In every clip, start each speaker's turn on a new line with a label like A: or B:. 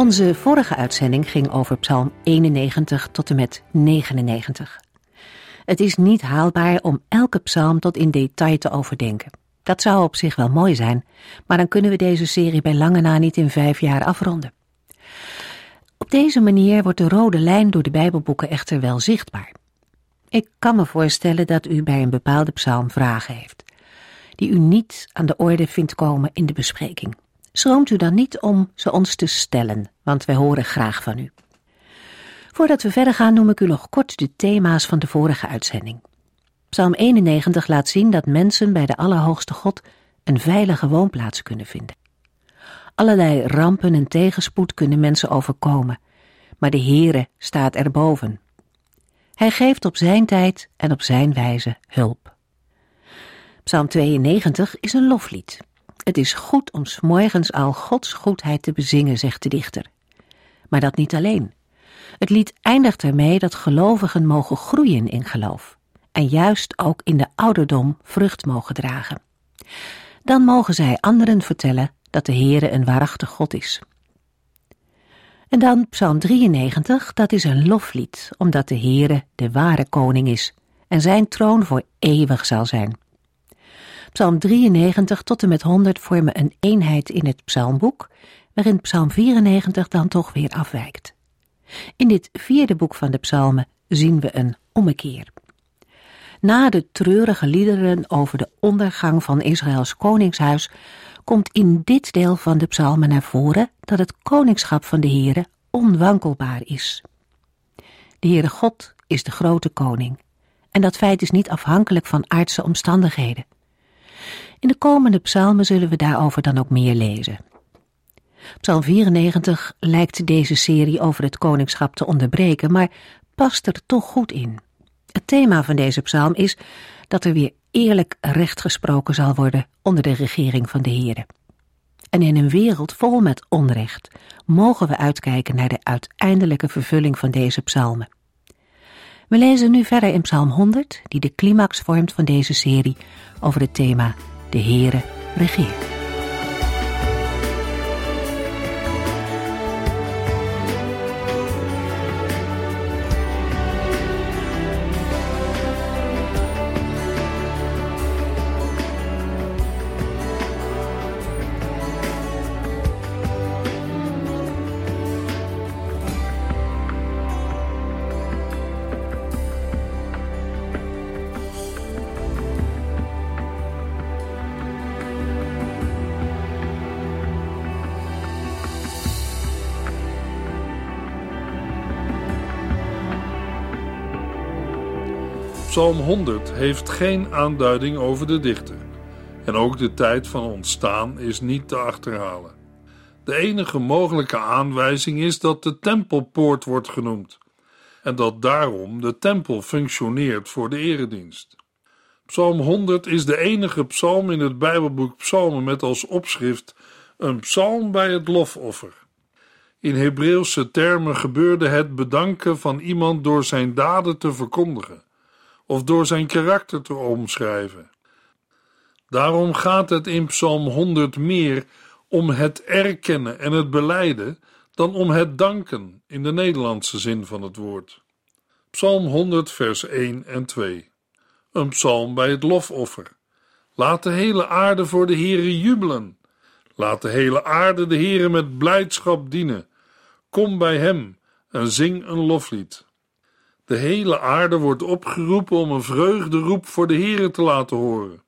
A: Onze vorige uitzending ging over Psalm 91 tot en met 99. Het is niet haalbaar om elke psalm tot in detail te overdenken. Dat zou op zich wel mooi zijn, maar dan kunnen we deze serie bij lange na niet in vijf jaar afronden. Op deze manier wordt de rode lijn door de Bijbelboeken echter wel zichtbaar. Ik kan me voorstellen dat u bij een bepaalde psalm vragen heeft, die u niet aan de orde vindt komen in de bespreking. Schroomt u dan niet om ze ons te stellen, want wij horen graag van u. Voordat we verder gaan noem ik u nog kort de thema's van de vorige uitzending. Psalm 91 laat zien dat mensen bij de Allerhoogste God een veilige woonplaats kunnen vinden. Allerlei rampen en tegenspoed kunnen mensen overkomen, maar de Heere staat erboven. Hij geeft op zijn tijd en op zijn wijze hulp. Psalm 92 is een loflied. Het is goed om morgens al Gods goedheid te bezingen, zegt de dichter. Maar dat niet alleen. Het lied eindigt ermee dat gelovigen mogen groeien in geloof en juist ook in de ouderdom vrucht mogen dragen. Dan mogen zij anderen vertellen dat de Heere een waarachtig God is. En dan Psalm 93, dat is een loflied, omdat de Heere de ware koning is en zijn troon voor eeuwig zal zijn. Psalm 93 tot en met 100 vormen een eenheid in het psalmboek, waarin Psalm 94 dan toch weer afwijkt. In dit vierde boek van de psalmen zien we een ommekeer. Na de treurige liederen over de ondergang van Israëls koningshuis komt in dit deel van de psalmen naar voren dat het koningschap van de Heere onwankelbaar is. De Heere God is de grote koning en dat feit is niet afhankelijk van aardse omstandigheden. In de komende psalmen zullen we daarover dan ook meer lezen. Psalm 94 lijkt deze serie over het koningschap te onderbreken, maar past er toch goed in. Het thema van deze psalm is dat er weer eerlijk recht gesproken zal worden onder de regering van de Here. En in een wereld vol met onrecht mogen we uitkijken naar de uiteindelijke vervulling van deze psalmen. We lezen nu verder in Psalm 100, die de climax vormt van deze serie over het thema De Heere regeert.
B: Psalm 100 heeft geen aanduiding over de dichter. En ook de tijd van ontstaan is niet te achterhalen. De enige mogelijke aanwijzing is dat de tempelpoort wordt genoemd en dat daarom de tempel functioneert voor de eredienst. Psalm 100 is de enige psalm in het Bijbelboek Psalmen met als opschrift een psalm bij het lofoffer. In Hebreeuwse termen gebeurde het bedanken van iemand door zijn daden te verkondigen of door zijn karakter te omschrijven. Daarom gaat het in Psalm 100 meer om het erkennen en het beleiden dan om het danken in de Nederlandse zin van het woord. Psalm 100, vers 1 en 2. Een psalm bij het lofoffer. Laat de hele aarde voor de Heere jubelen. Laat de hele aarde de Heere met blijdschap dienen. Kom bij hem en zing een loflied. De hele aarde wordt opgeroepen om een vreugderoep voor de Heere te laten horen.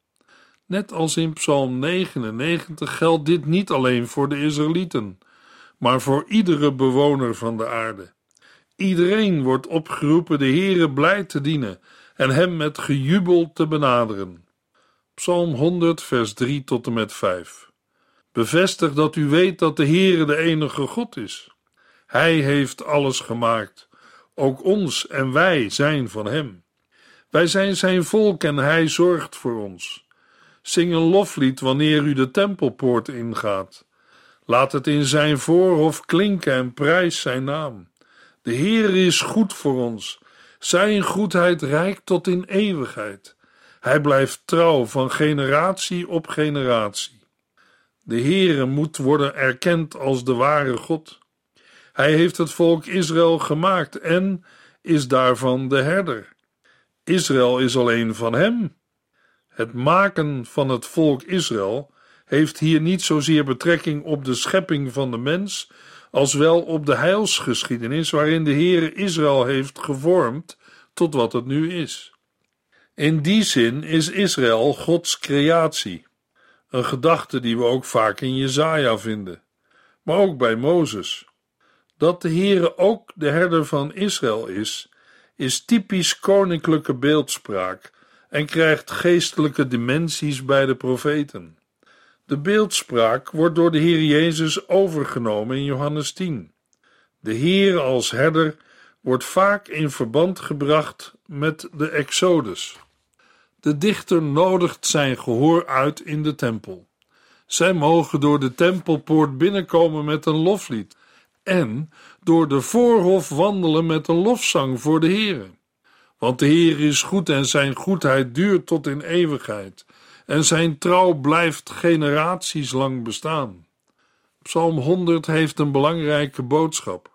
B: Net als in Psalm 99 geldt dit niet alleen voor de Israëlieten, maar voor iedere bewoner van de aarde. Iedereen wordt opgeroepen de Heere blij te dienen en hem met gejubel te benaderen. Psalm 100, vers 3 tot en met 5. Bevestig dat u weet dat de Heere de enige God is. Hij heeft alles gemaakt, ook ons en wij zijn van Hem. Wij zijn Zijn volk en Hij zorgt voor ons. Zing een loflied wanneer u de tempelpoort ingaat. Laat het in Zijn voorhof klinken en prijs Zijn naam. De Heer is goed voor ons. Zijn goedheid reikt tot in eeuwigheid. Hij blijft trouw van generatie op generatie. De Heere moet worden erkend als de ware God. Hij heeft het volk Israël gemaakt en is daarvan de herder. Israël is alleen van hem. Het maken van het volk Israël heeft hier niet zozeer betrekking op de schepping van de mens, als wel op de heilsgeschiedenis waarin de Heere Israël heeft gevormd tot wat het nu is. In die zin is Israël Gods creatie, een gedachte die we ook vaak in Jesaja vinden, maar ook bij Mozes. Dat de Heere ook de herder van Israël is, is typisch koninklijke beeldspraak en krijgt geestelijke dimensies bij de profeten. De beeldspraak wordt door de Heer Jezus overgenomen in Johannes 10. De Heer als herder wordt vaak in verband gebracht met de Exodus. De dichter nodigt zijn gehoor uit in de tempel. Zij mogen door de tempelpoort binnenkomen met een loflied en door de voorhof wandelen met een lofzang voor de Heere. Want de Heer is goed en zijn goedheid duurt tot in eeuwigheid en zijn trouw blijft generaties lang bestaan. Psalm 100 heeft een belangrijke boodschap.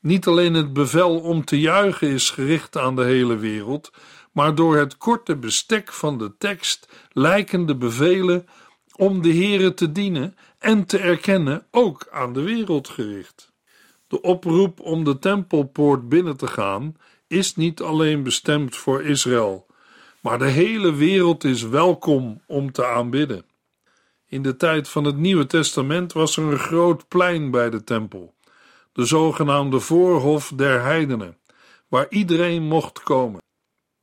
B: Niet alleen het bevel om te juichen is gericht aan de hele wereld, maar door het korte bestek van de tekst lijken de bevelen om de Heere te dienen en te erkennen ook aan de wereld gericht. De oproep om de tempelpoort binnen te gaan is niet alleen bestemd voor Israël, maar de hele wereld is welkom om te aanbidden. In de tijd van het Nieuwe Testament was er een groot plein bij de tempel, de zogenaamde Voorhof der Heidenen, waar iedereen mocht komen.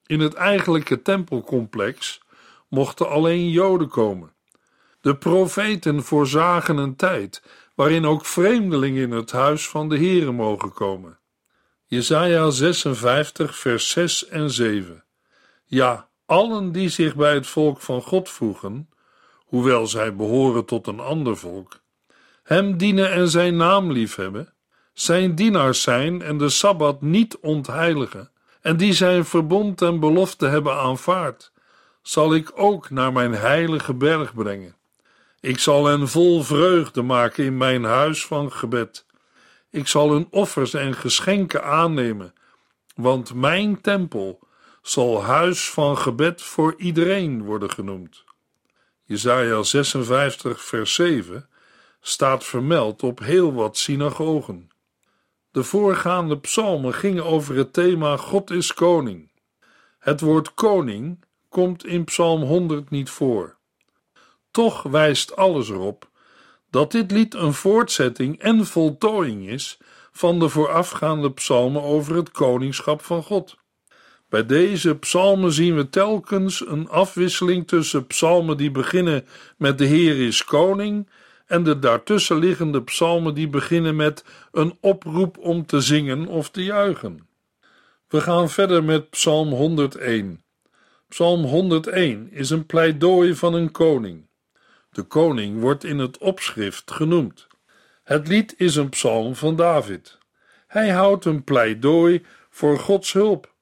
B: In het eigenlijke tempelcomplex mochten alleen Joden komen. De profeten voorzagen een tijd waarin ook vreemdelingen in het huis van de Heere mogen komen. Jesaja 56 vers 6 en 7 Ja, allen die zich bij het volk van God voegen, hoewel zij behoren tot een ander volk, hem dienen en zijn naam liefhebben, zijn dienaars zijn en de Sabbat niet ontheiligen, en die zijn verbond en belofte hebben aanvaard, zal ik ook naar mijn heilige berg brengen. Ik zal hen vol vreugde maken in mijn huis van gebed. Ik zal hun offers en geschenken aannemen, want mijn tempel zal huis van gebed voor iedereen worden genoemd. Jesaja 56 vers 7 staat vermeld op heel wat synagogen. De voorgaande psalmen gingen over het thema God is koning. Het woord koning komt in Psalm 100 niet voor. Toch wijst alles erop dat dit lied een voortzetting en voltooiing is van de voorafgaande psalmen over het koningschap van God. Bij deze psalmen zien we telkens een afwisseling tussen psalmen die beginnen met de Heer is koning en de daartussen liggende psalmen die beginnen met een oproep om te zingen of te juichen. We gaan verder met Psalm 101. Psalm 101 is een pleidooi van een koning. De koning wordt in het opschrift genoemd. Het lied is een psalm van David. Hij houdt een pleidooi voor Gods hulp.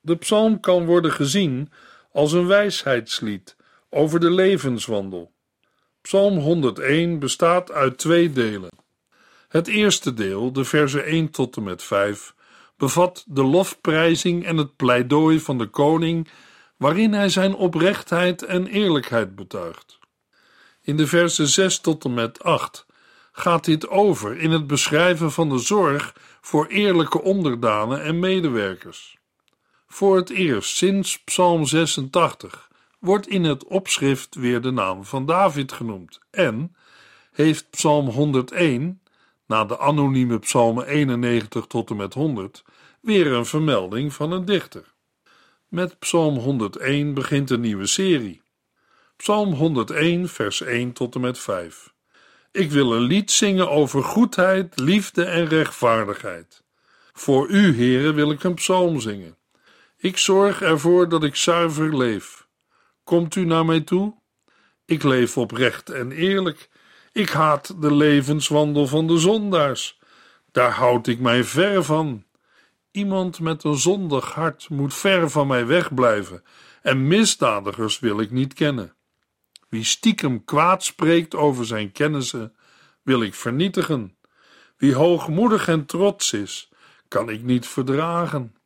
B: De psalm kan worden gezien als een wijsheidslied over de levenswandel. Psalm 101 bestaat uit twee delen. Het eerste deel, de versen 1 tot en met 5, bevat de lofprijzing en het pleidooi van de koning, waarin hij zijn oprechtheid en eerlijkheid betuigt. In de versen 6 tot en met 8 gaat dit over in het beschrijven van de zorg voor eerlijke onderdanen en medewerkers. Voor het eerst sinds Psalm 86 wordt in het opschrift weer de naam van David genoemd en heeft Psalm 101, na de anonieme psalmen 91 tot en met 100, weer een vermelding van een dichter. Met Psalm 101 begint een nieuwe serie. Psalm 101, vers 1 tot en met 5. Ik wil een lied zingen over goedheid, liefde en rechtvaardigheid. Voor u, heren, wil ik een psalm zingen. Ik zorg ervoor dat ik zuiver leef. Komt u naar mij toe? Ik leef oprecht en eerlijk. Ik haat de levenswandel van de zondaars. Daar houd ik mij ver van. Iemand met een zondig hart moet ver van mij wegblijven, en misdadigers wil ik niet kennen. Wie stiekem kwaad spreekt over zijn kennissen, wil ik vernietigen. Wie hoogmoedig en trots is, kan ik niet verdragen.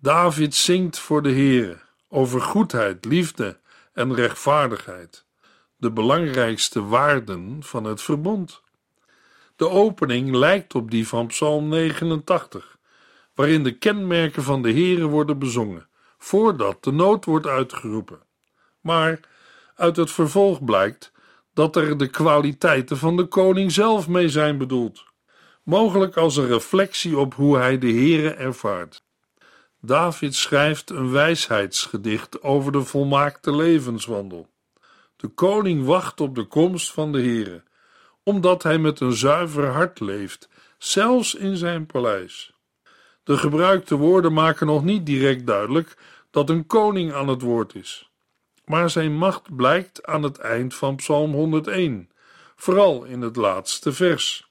B: David zingt voor de Heere over goedheid, liefde en rechtvaardigheid, de belangrijkste waarden van het verbond. De opening lijkt op die van Psalm 89, waarin de kenmerken van de Heere worden bezongen, voordat de nood wordt uitgeroepen. Maar uit het vervolg blijkt dat er de kwaliteiten van de koning zelf mee zijn bedoeld, mogelijk als een reflectie op hoe hij de Heere ervaart. David schrijft een wijsheidsgedicht over de volmaakte levenswandel. De koning wacht op de komst van de Heere, omdat hij met een zuiver hart leeft, zelfs in zijn paleis. De gebruikte woorden maken nog niet direct duidelijk dat een koning aan het woord is. Maar zijn macht blijkt aan het eind van Psalm 101, vooral in het laatste vers.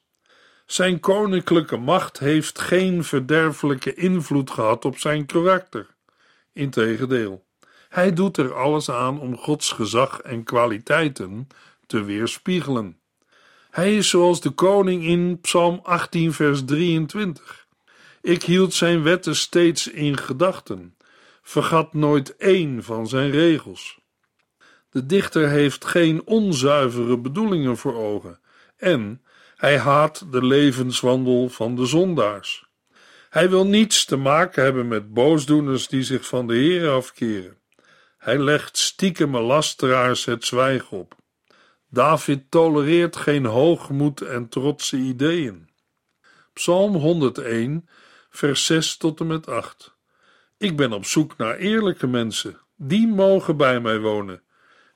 B: Zijn koninklijke macht heeft geen verderfelijke invloed gehad op zijn karakter. Integendeel, hij doet er alles aan om Gods gezag en kwaliteiten te weerspiegelen. Hij is zoals de koning in Psalm 18, vers 23. Ik hield zijn wetten steeds in gedachten, vergat nooit één van zijn regels. De dichter heeft geen onzuivere bedoelingen voor ogen en hij haat de levenswandel van de zondaars. Hij wil niets te maken hebben met boosdoeners die zich van de Heer afkeren. Hij legt stiekeme lasteraars het zwijgen op. David tolereert geen hoogmoed en trotse ideeën. Psalm 101, vers 6 tot en met 8. Ik ben op zoek naar eerlijke mensen, die mogen bij mij wonen.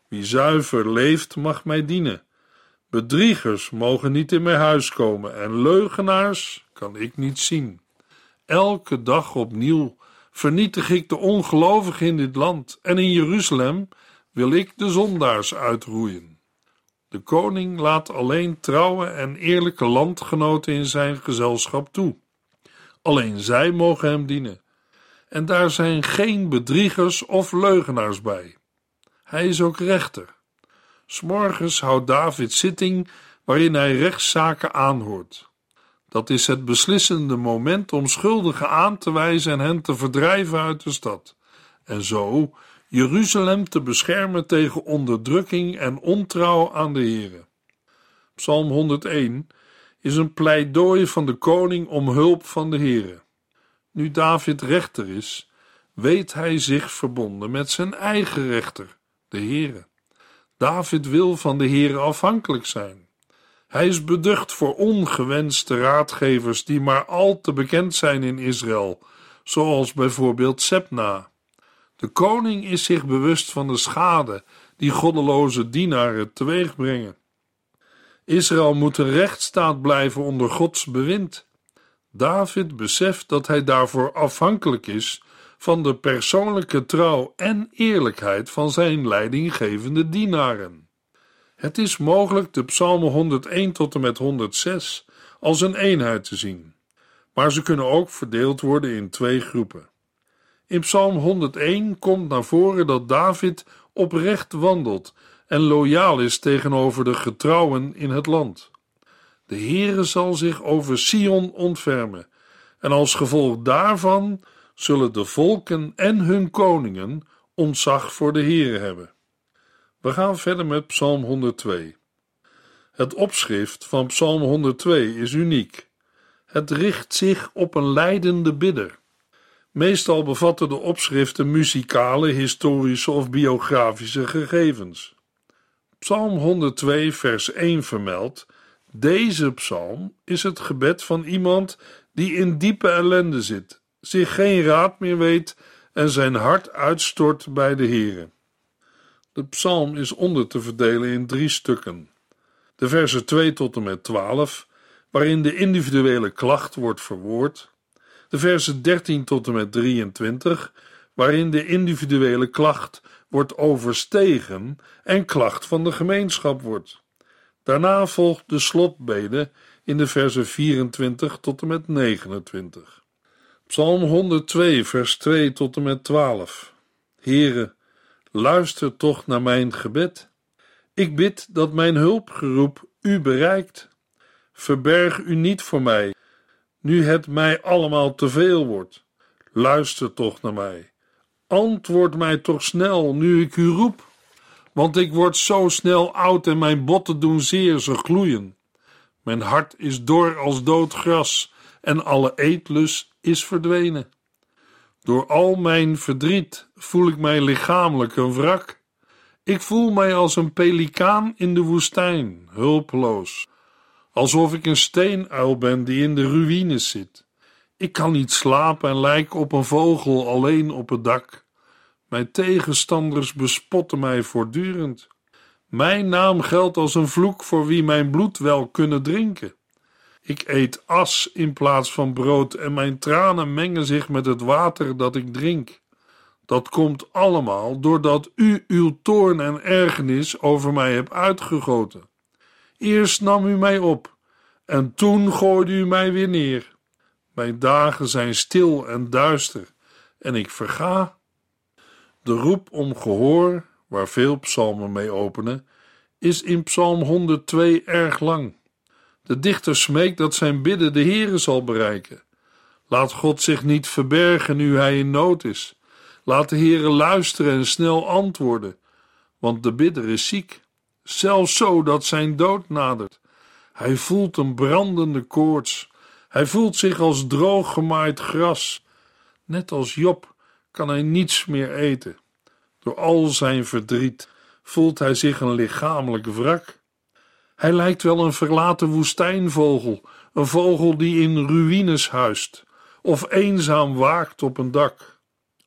B: Wie zuiver leeft, mag mij dienen. Bedriegers mogen niet in mijn huis komen en leugenaars kan ik niet zien. Elke dag opnieuw vernietig ik de ongelovigen in dit land en in Jeruzalem wil ik de zondaars uitroeien. De koning laat alleen trouwe en eerlijke landgenoten in zijn gezelschap toe. Alleen zij mogen hem dienen. En daar zijn geen bedriegers of leugenaars bij. Hij is ook rechter. S'morgens houdt David zitting waarin hij rechtszaken aanhoort. Dat is het beslissende moment om schuldigen aan te wijzen en hen te verdrijven uit de stad. En zo Jeruzalem te beschermen tegen onderdrukking en ontrouw aan de Here. Psalm 101 is een pleidooi van de koning om hulp van de Here. Nu David rechter is, weet hij zich verbonden met zijn eigen rechter, de Here. David wil van de Heer afhankelijk zijn. Hij is beducht voor ongewenste raadgevers die maar al te bekend zijn in Israël, zoals bijvoorbeeld Sepna. De koning is zich bewust van de schade die goddeloze dienaren teweegbrengen. Israël moet een rechtsstaat blijven onder Gods bewind. David beseft dat hij daarvoor afhankelijk is van de persoonlijke trouw en eerlijkheid van zijn leidinggevende dienaren. Het is mogelijk de psalmen 101 tot en met 106 als een eenheid te zien, maar ze kunnen ook verdeeld worden in twee groepen. In psalm 101 komt naar voren dat David oprecht wandelt en loyaal is tegenover de getrouwen in het land. De Heere zal zich over Sion ontfermen en als gevolg daarvan zullen de volken en hun koningen ontzag voor de Heere hebben. We gaan verder met Psalm 102. Het opschrift van Psalm 102 is uniek. Het richt zich op een leidende bidder. Meestal bevatten de opschriften muzikale, historische of biografische gegevens. Psalm 102, vers 1 vermeldt: Deze psalm is het gebed van iemand die in diepe ellende zit zich geen raad meer weet en zijn hart uitstort bij de Heere. De psalm is onder te verdelen in drie stukken. De versen 2 tot en met 12, waarin de individuele klacht wordt verwoord. De versen 13 tot en met 23, waarin de individuele klacht wordt overstegen en klacht van de gemeenschap wordt. Daarna volgt de slotbede in de versen 24 tot en met 29. Psalm 102, vers 2 tot en met 12. Heere, luister toch naar mijn gebed. Ik bid dat mijn hulpgeroep u bereikt. Verberg u niet voor mij, nu het mij allemaal te veel wordt. Luister toch naar mij. Antwoord mij toch snel, nu ik u roep. Want ik word zo snel oud en mijn botten doen zeer, ze gloeien. Mijn hart is dor als dood gras en alle eetlust is verdwenen. Door al mijn verdriet voel ik mij lichamelijk een wrak. Ik voel mij als een pelikaan in de woestijn, hulpeloos. Alsof ik een steenuil ben die in de ruïnes zit. Ik kan niet slapen en lijk op een vogel alleen op het dak. Mijn tegenstanders bespotten mij voortdurend. Mijn naam geldt als een vloek voor wie mijn bloed wel kunnen drinken. Ik eet as in plaats van brood en mijn tranen mengen zich met het water dat ik drink. Dat komt allemaal doordat u uw toorn en ergernis over mij hebt uitgegoten. Eerst nam u mij op en toen gooide u mij weer neer. Mijn dagen zijn stil en duister en ik verga. De roep om gehoor, waar veel psalmen mee openen, is in Psalm 102 erg lang. De dichter smeekt dat zijn bidden de Heere zal bereiken. Laat God zich niet verbergen nu hij in nood is. Laat de Heere luisteren en snel antwoorden, want de bidder is ziek, zelfs zo dat zijn dood nadert. Hij voelt een brandende koorts. Hij voelt zich als droog gemaaid gras. Net als Job kan hij niets meer eten. Door al zijn verdriet voelt hij zich een lichamelijk wrak. Hij lijkt wel een verlaten woestijnvogel, een vogel die in ruïnes huist of eenzaam waakt op een dak,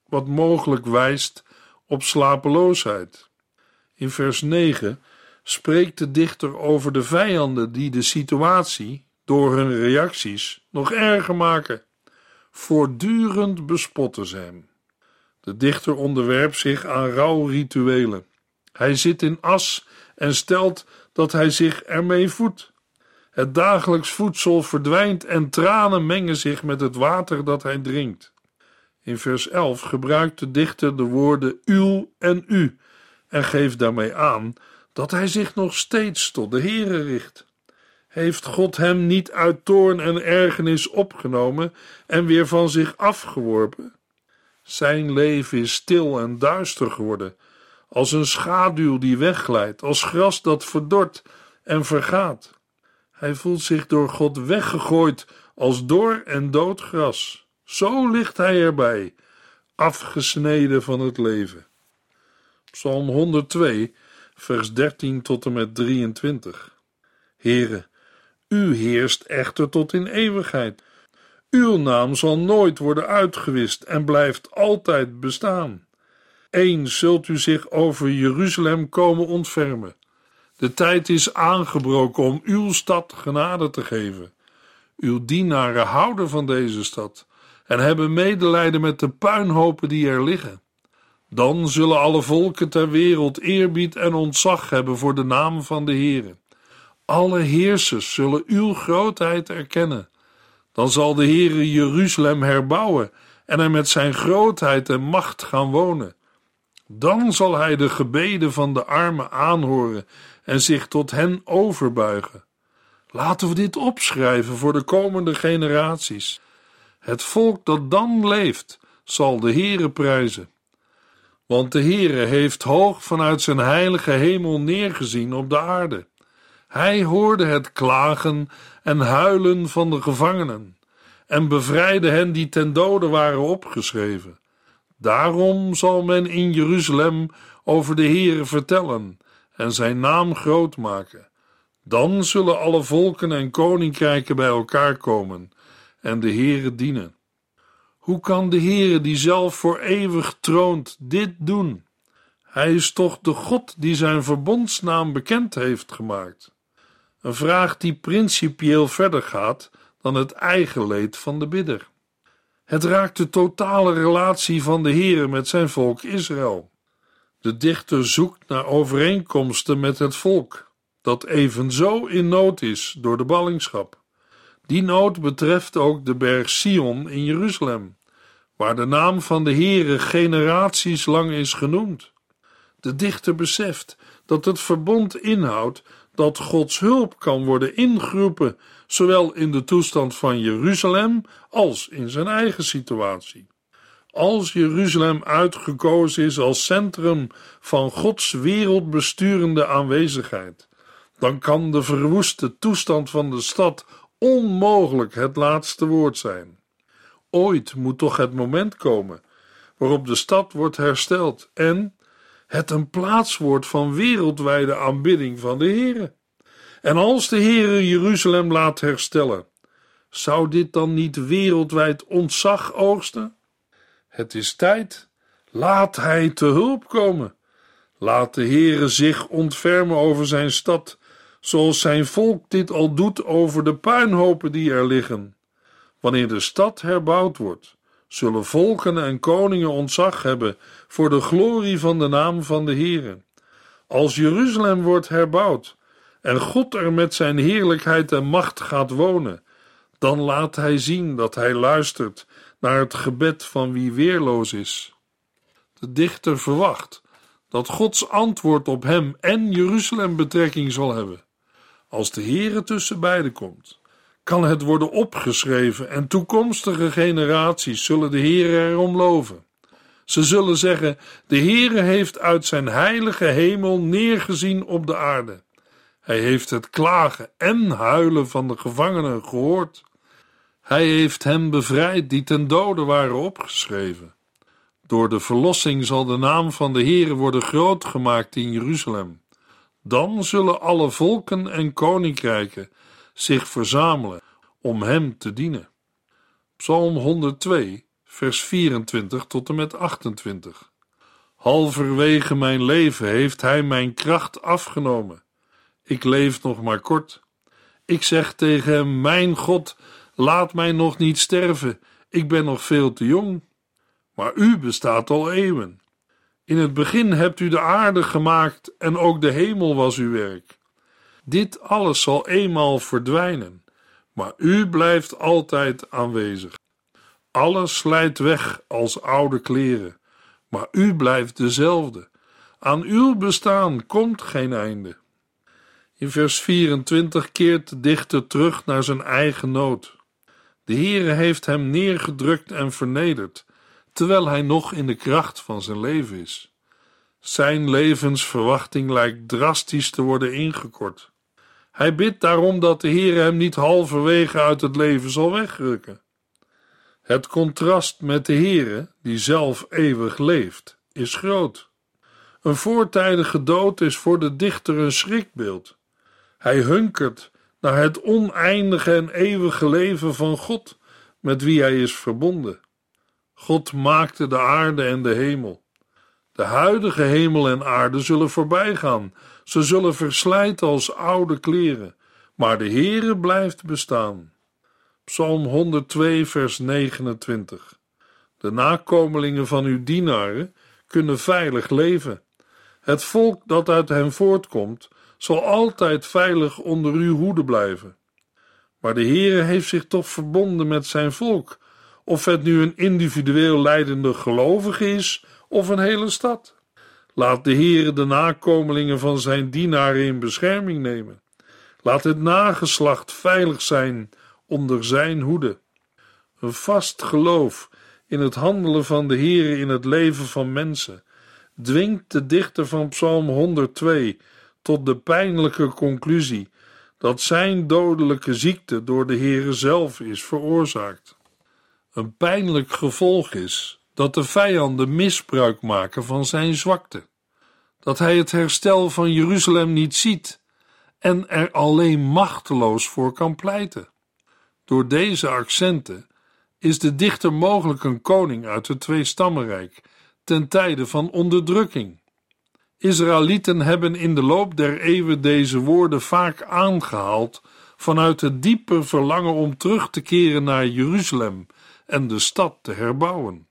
B: wat mogelijk wijst op slapeloosheid. In vers 9 spreekt de dichter over de vijanden die de situatie door hun reacties nog erger maken. Voortdurend bespotten ze hem. De dichter onderwerpt zich aan rouwrituelen. Hij zit in as en stelt dat hij zich ermee voedt. Het dagelijks voedsel verdwijnt en tranen mengen zich met het water dat hij drinkt. In vers 11 gebruikt de dichter de woorden uw en u en geeft daarmee aan dat hij zich nog steeds tot de Heere richt. Heeft God hem niet uit toorn en ergernis opgenomen en weer van zich afgeworpen? Zijn leven is stil en duister geworden als een schaduw die wegglijdt, als gras dat verdort en vergaat. Hij voelt zich door God weggegooid als dor en dood gras. Zo ligt hij erbij, afgesneden van het leven. Psalm 102, vers 13 tot en met 23. Heere, u heerst echter tot in eeuwigheid. Uw naam zal nooit worden uitgewist en blijft altijd bestaan. Eens zult u zich over Jeruzalem komen ontfermen. De tijd is aangebroken om uw stad genade te geven. Uw dienaren houden van deze stad en hebben medelijden met de puinhopen die er liggen. Dan zullen alle volken ter wereld eerbied en ontzag hebben voor de naam van de Heere. Alle heersers zullen uw grootheid erkennen. Dan zal de Heere Jeruzalem herbouwen en er met zijn grootheid en macht gaan wonen. Dan zal hij de gebeden van de armen aanhoren en zich tot hen overbuigen. Laten we dit opschrijven voor de komende generaties. Het volk dat dan leeft, zal de Heere prijzen. Want de Heere heeft hoog vanuit zijn heilige hemel neergezien op de aarde. Hij hoorde het klagen en huilen van de gevangenen en bevrijdde hen die ten dode waren opgeschreven. Daarom zal men in Jeruzalem over de Heere vertellen en zijn naam groot maken. Dan zullen alle volken en koninkrijken bij elkaar komen en de Heere dienen. Hoe kan de Heere die zelf voor eeuwig troont dit doen? Hij is toch de God die zijn verbondsnaam bekend heeft gemaakt. Een vraag die principieel verder gaat dan het eigen leed van de bidder. Het raakt de totale relatie van de Heere met zijn volk Israël. De dichter zoekt naar overeenkomsten met het volk, dat evenzo in nood is door de ballingschap. Die nood betreft ook de berg Sion in Jeruzalem, waar de naam van de Heere generaties lang is genoemd. De dichter beseft dat het verbond inhoudt dat Gods hulp kan worden ingeroepen, zowel in de toestand van Jeruzalem als in zijn eigen situatie. Als Jeruzalem uitgekozen is als centrum van Gods wereldbesturende aanwezigheid, dan kan de verwoeste toestand van de stad onmogelijk het laatste woord zijn. Ooit moet toch het moment komen waarop de stad wordt hersteld en het een plaats wordt van wereldwijde aanbidding van de Heere. En als de Heere Jeruzalem laat herstellen, zou dit dan niet wereldwijd ontzag oogsten? Het is tijd. Laat hij te hulp komen. Laat de Heere zich ontfermen over zijn stad, zoals zijn volk dit al doet over de puinhopen die er liggen. Wanneer de stad herbouwd wordt, zullen volken en koningen ontzag hebben voor de glorie van de naam van de Heere. Als Jeruzalem wordt herbouwd en God er met zijn heerlijkheid en macht gaat wonen, dan laat hij zien dat hij luistert naar het gebed van wie weerloos is. De dichter verwacht dat Gods antwoord op hem en Jeruzalem betrekking zal hebben. Als de Heere tussen beiden komt, kan het worden opgeschreven en toekomstige generaties zullen de Heere erom loven. Ze zullen zeggen: De Heere heeft uit zijn heilige hemel neergezien op de aarde. Hij heeft het klagen en huilen van de gevangenen gehoord. Hij heeft hen bevrijd die ten dode waren opgeschreven. Door de verlossing zal de naam van de Heere worden groot gemaakt in Jeruzalem. Dan zullen alle volken en koninkrijken zich verzamelen om hem te dienen. Psalm 102, vers 24 tot en met 28. Halverwege mijn leven heeft hij mijn kracht afgenomen. Ik leef nog maar kort. Ik zeg tegen hem: Mijn God, laat mij nog niet sterven. Ik ben nog veel te jong. Maar u bestaat al eeuwen. In het begin hebt u de aarde gemaakt en ook de hemel was uw werk. Dit alles zal eenmaal verdwijnen, maar u blijft altijd aanwezig. Alles slijt weg als oude kleren, maar u blijft dezelfde. Aan uw bestaan komt geen einde. In vers 24 keert de dichter terug naar zijn eigen nood. De Heere heeft hem neergedrukt en vernederd, terwijl hij nog in de kracht van zijn leven is. Zijn levensverwachting lijkt drastisch te worden ingekort. Hij bidt daarom dat de Heer hem niet halverwege uit het leven zal wegrukken. Het contrast met de Heere, die zelf eeuwig leeft, is groot. Een voortijdige dood is voor de dichter een schrikbeeld. Hij hunkert naar het oneindige en eeuwige leven van God, met wie hij is verbonden. God maakte de aarde en de hemel. De huidige hemel en aarde zullen voorbijgaan, ze zullen verslijten als oude kleren, maar de Heere blijft bestaan. Psalm 102, vers 29. De nakomelingen van uw dienaren kunnen veilig leven. Het volk dat uit hen voortkomt, zal altijd veilig onder uw hoede blijven. Maar de Heere heeft zich toch verbonden met zijn volk, of het nu een individueel leidende gelovige is of een hele stad. Laat de Heere de nakomelingen van zijn dienaren in bescherming nemen. Laat het nageslacht veilig zijn onder zijn hoede. Een vast geloof in het handelen van de Heere in het leven van mensen dwingt de dichter van Psalm 102 tot de pijnlijke conclusie dat zijn dodelijke ziekte door de Heere zelf is veroorzaakt. Een pijnlijk gevolg is dat de vijanden misbruik maken van zijn zwakte, dat hij het herstel van Jeruzalem niet ziet en er alleen machteloos voor kan pleiten. Door deze accenten is de dichter mogelijk een koning uit het Tweestammenrijk ten tijde van onderdrukking. Israëlieten hebben in de loop der eeuwen deze woorden vaak aangehaald vanuit het diepe verlangen om terug te keren naar Jeruzalem en de stad te herbouwen.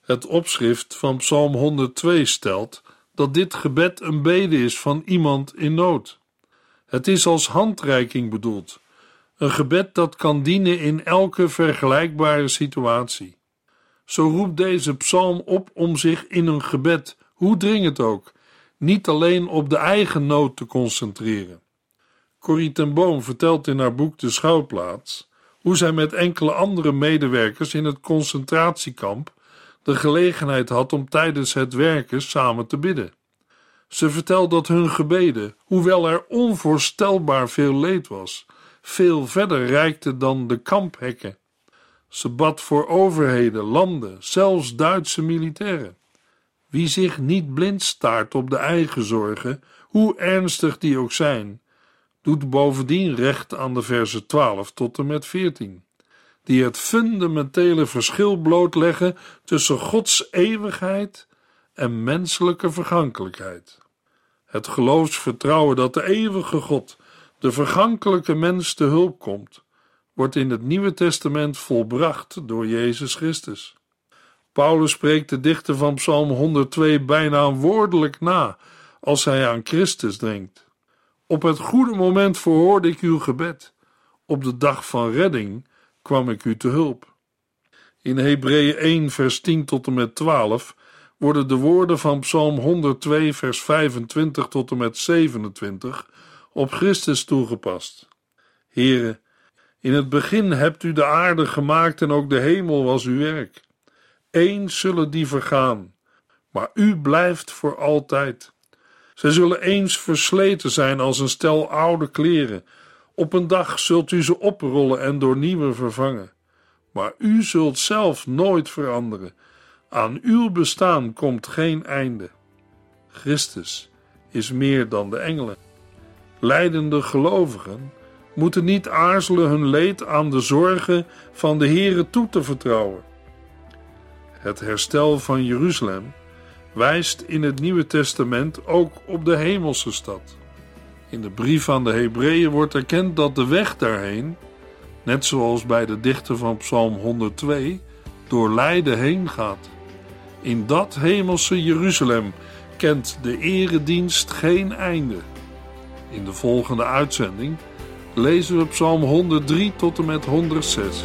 B: Het opschrift van Psalm 102 stelt dat dit gebed een bede is van iemand in nood. Het is als handreiking bedoeld, een gebed dat kan dienen in elke vergelijkbare situatie. Zo roept deze psalm op om zich in een gebed, hoe dringend ook, niet alleen op de eigen nood te concentreren. Corrie ten Boom vertelt in haar boek De Schouwplaats hoe zij met enkele andere medewerkers in het concentratiekamp de gelegenheid had om tijdens het werken samen te bidden. Ze vertelt dat hun gebeden, hoewel er onvoorstelbaar veel leed was, veel verder reikten dan de kamphekken. Ze bad voor overheden, landen, zelfs Duitse militairen. Wie zich niet blind staart op de eigen zorgen, hoe ernstig die ook zijn, doet bovendien recht aan de versen 12 tot en met 14, die het fundamentele verschil blootleggen tussen Gods eeuwigheid en menselijke vergankelijkheid. Het geloofsvertrouwen dat de eeuwige God de vergankelijke mens te hulp komt, wordt in het Nieuwe Testament volbracht door Jezus Christus. Paulus spreekt de dichter van Psalm 102 bijna woordelijk na als hij aan Christus denkt. Op het goede moment verhoorde ik uw gebed. Op de dag van redding kwam ik u te hulp. In Hebreeën 1, vers 10 tot en met 12 worden de woorden van Psalm 102, vers 25 tot en met 27 op Christus toegepast. Here, in het begin hebt u de aarde gemaakt en ook de hemel was uw werk. Eens zullen die vergaan, maar u blijft voor altijd. Zij zullen eens versleten zijn als een stel oude kleren. Op een dag zult u ze oprollen en door nieuwe vervangen. Maar u zult zelf nooit veranderen. Aan uw bestaan komt geen einde. Christus is meer dan de engelen. Leidende gelovigen moeten niet aarzelen hun leed aan de zorgen van de Here toe te vertrouwen. Het herstel van Jeruzalem wijst in het Nieuwe Testament ook op de hemelse stad. In de brief aan de Hebreeën wordt erkend dat de weg daarheen, net zoals bij de dichter van Psalm 102, door lijden heen gaat. In dat hemelse Jeruzalem kent de eredienst geen einde. In de volgende uitzending lezen we Psalm 103 tot en met 106.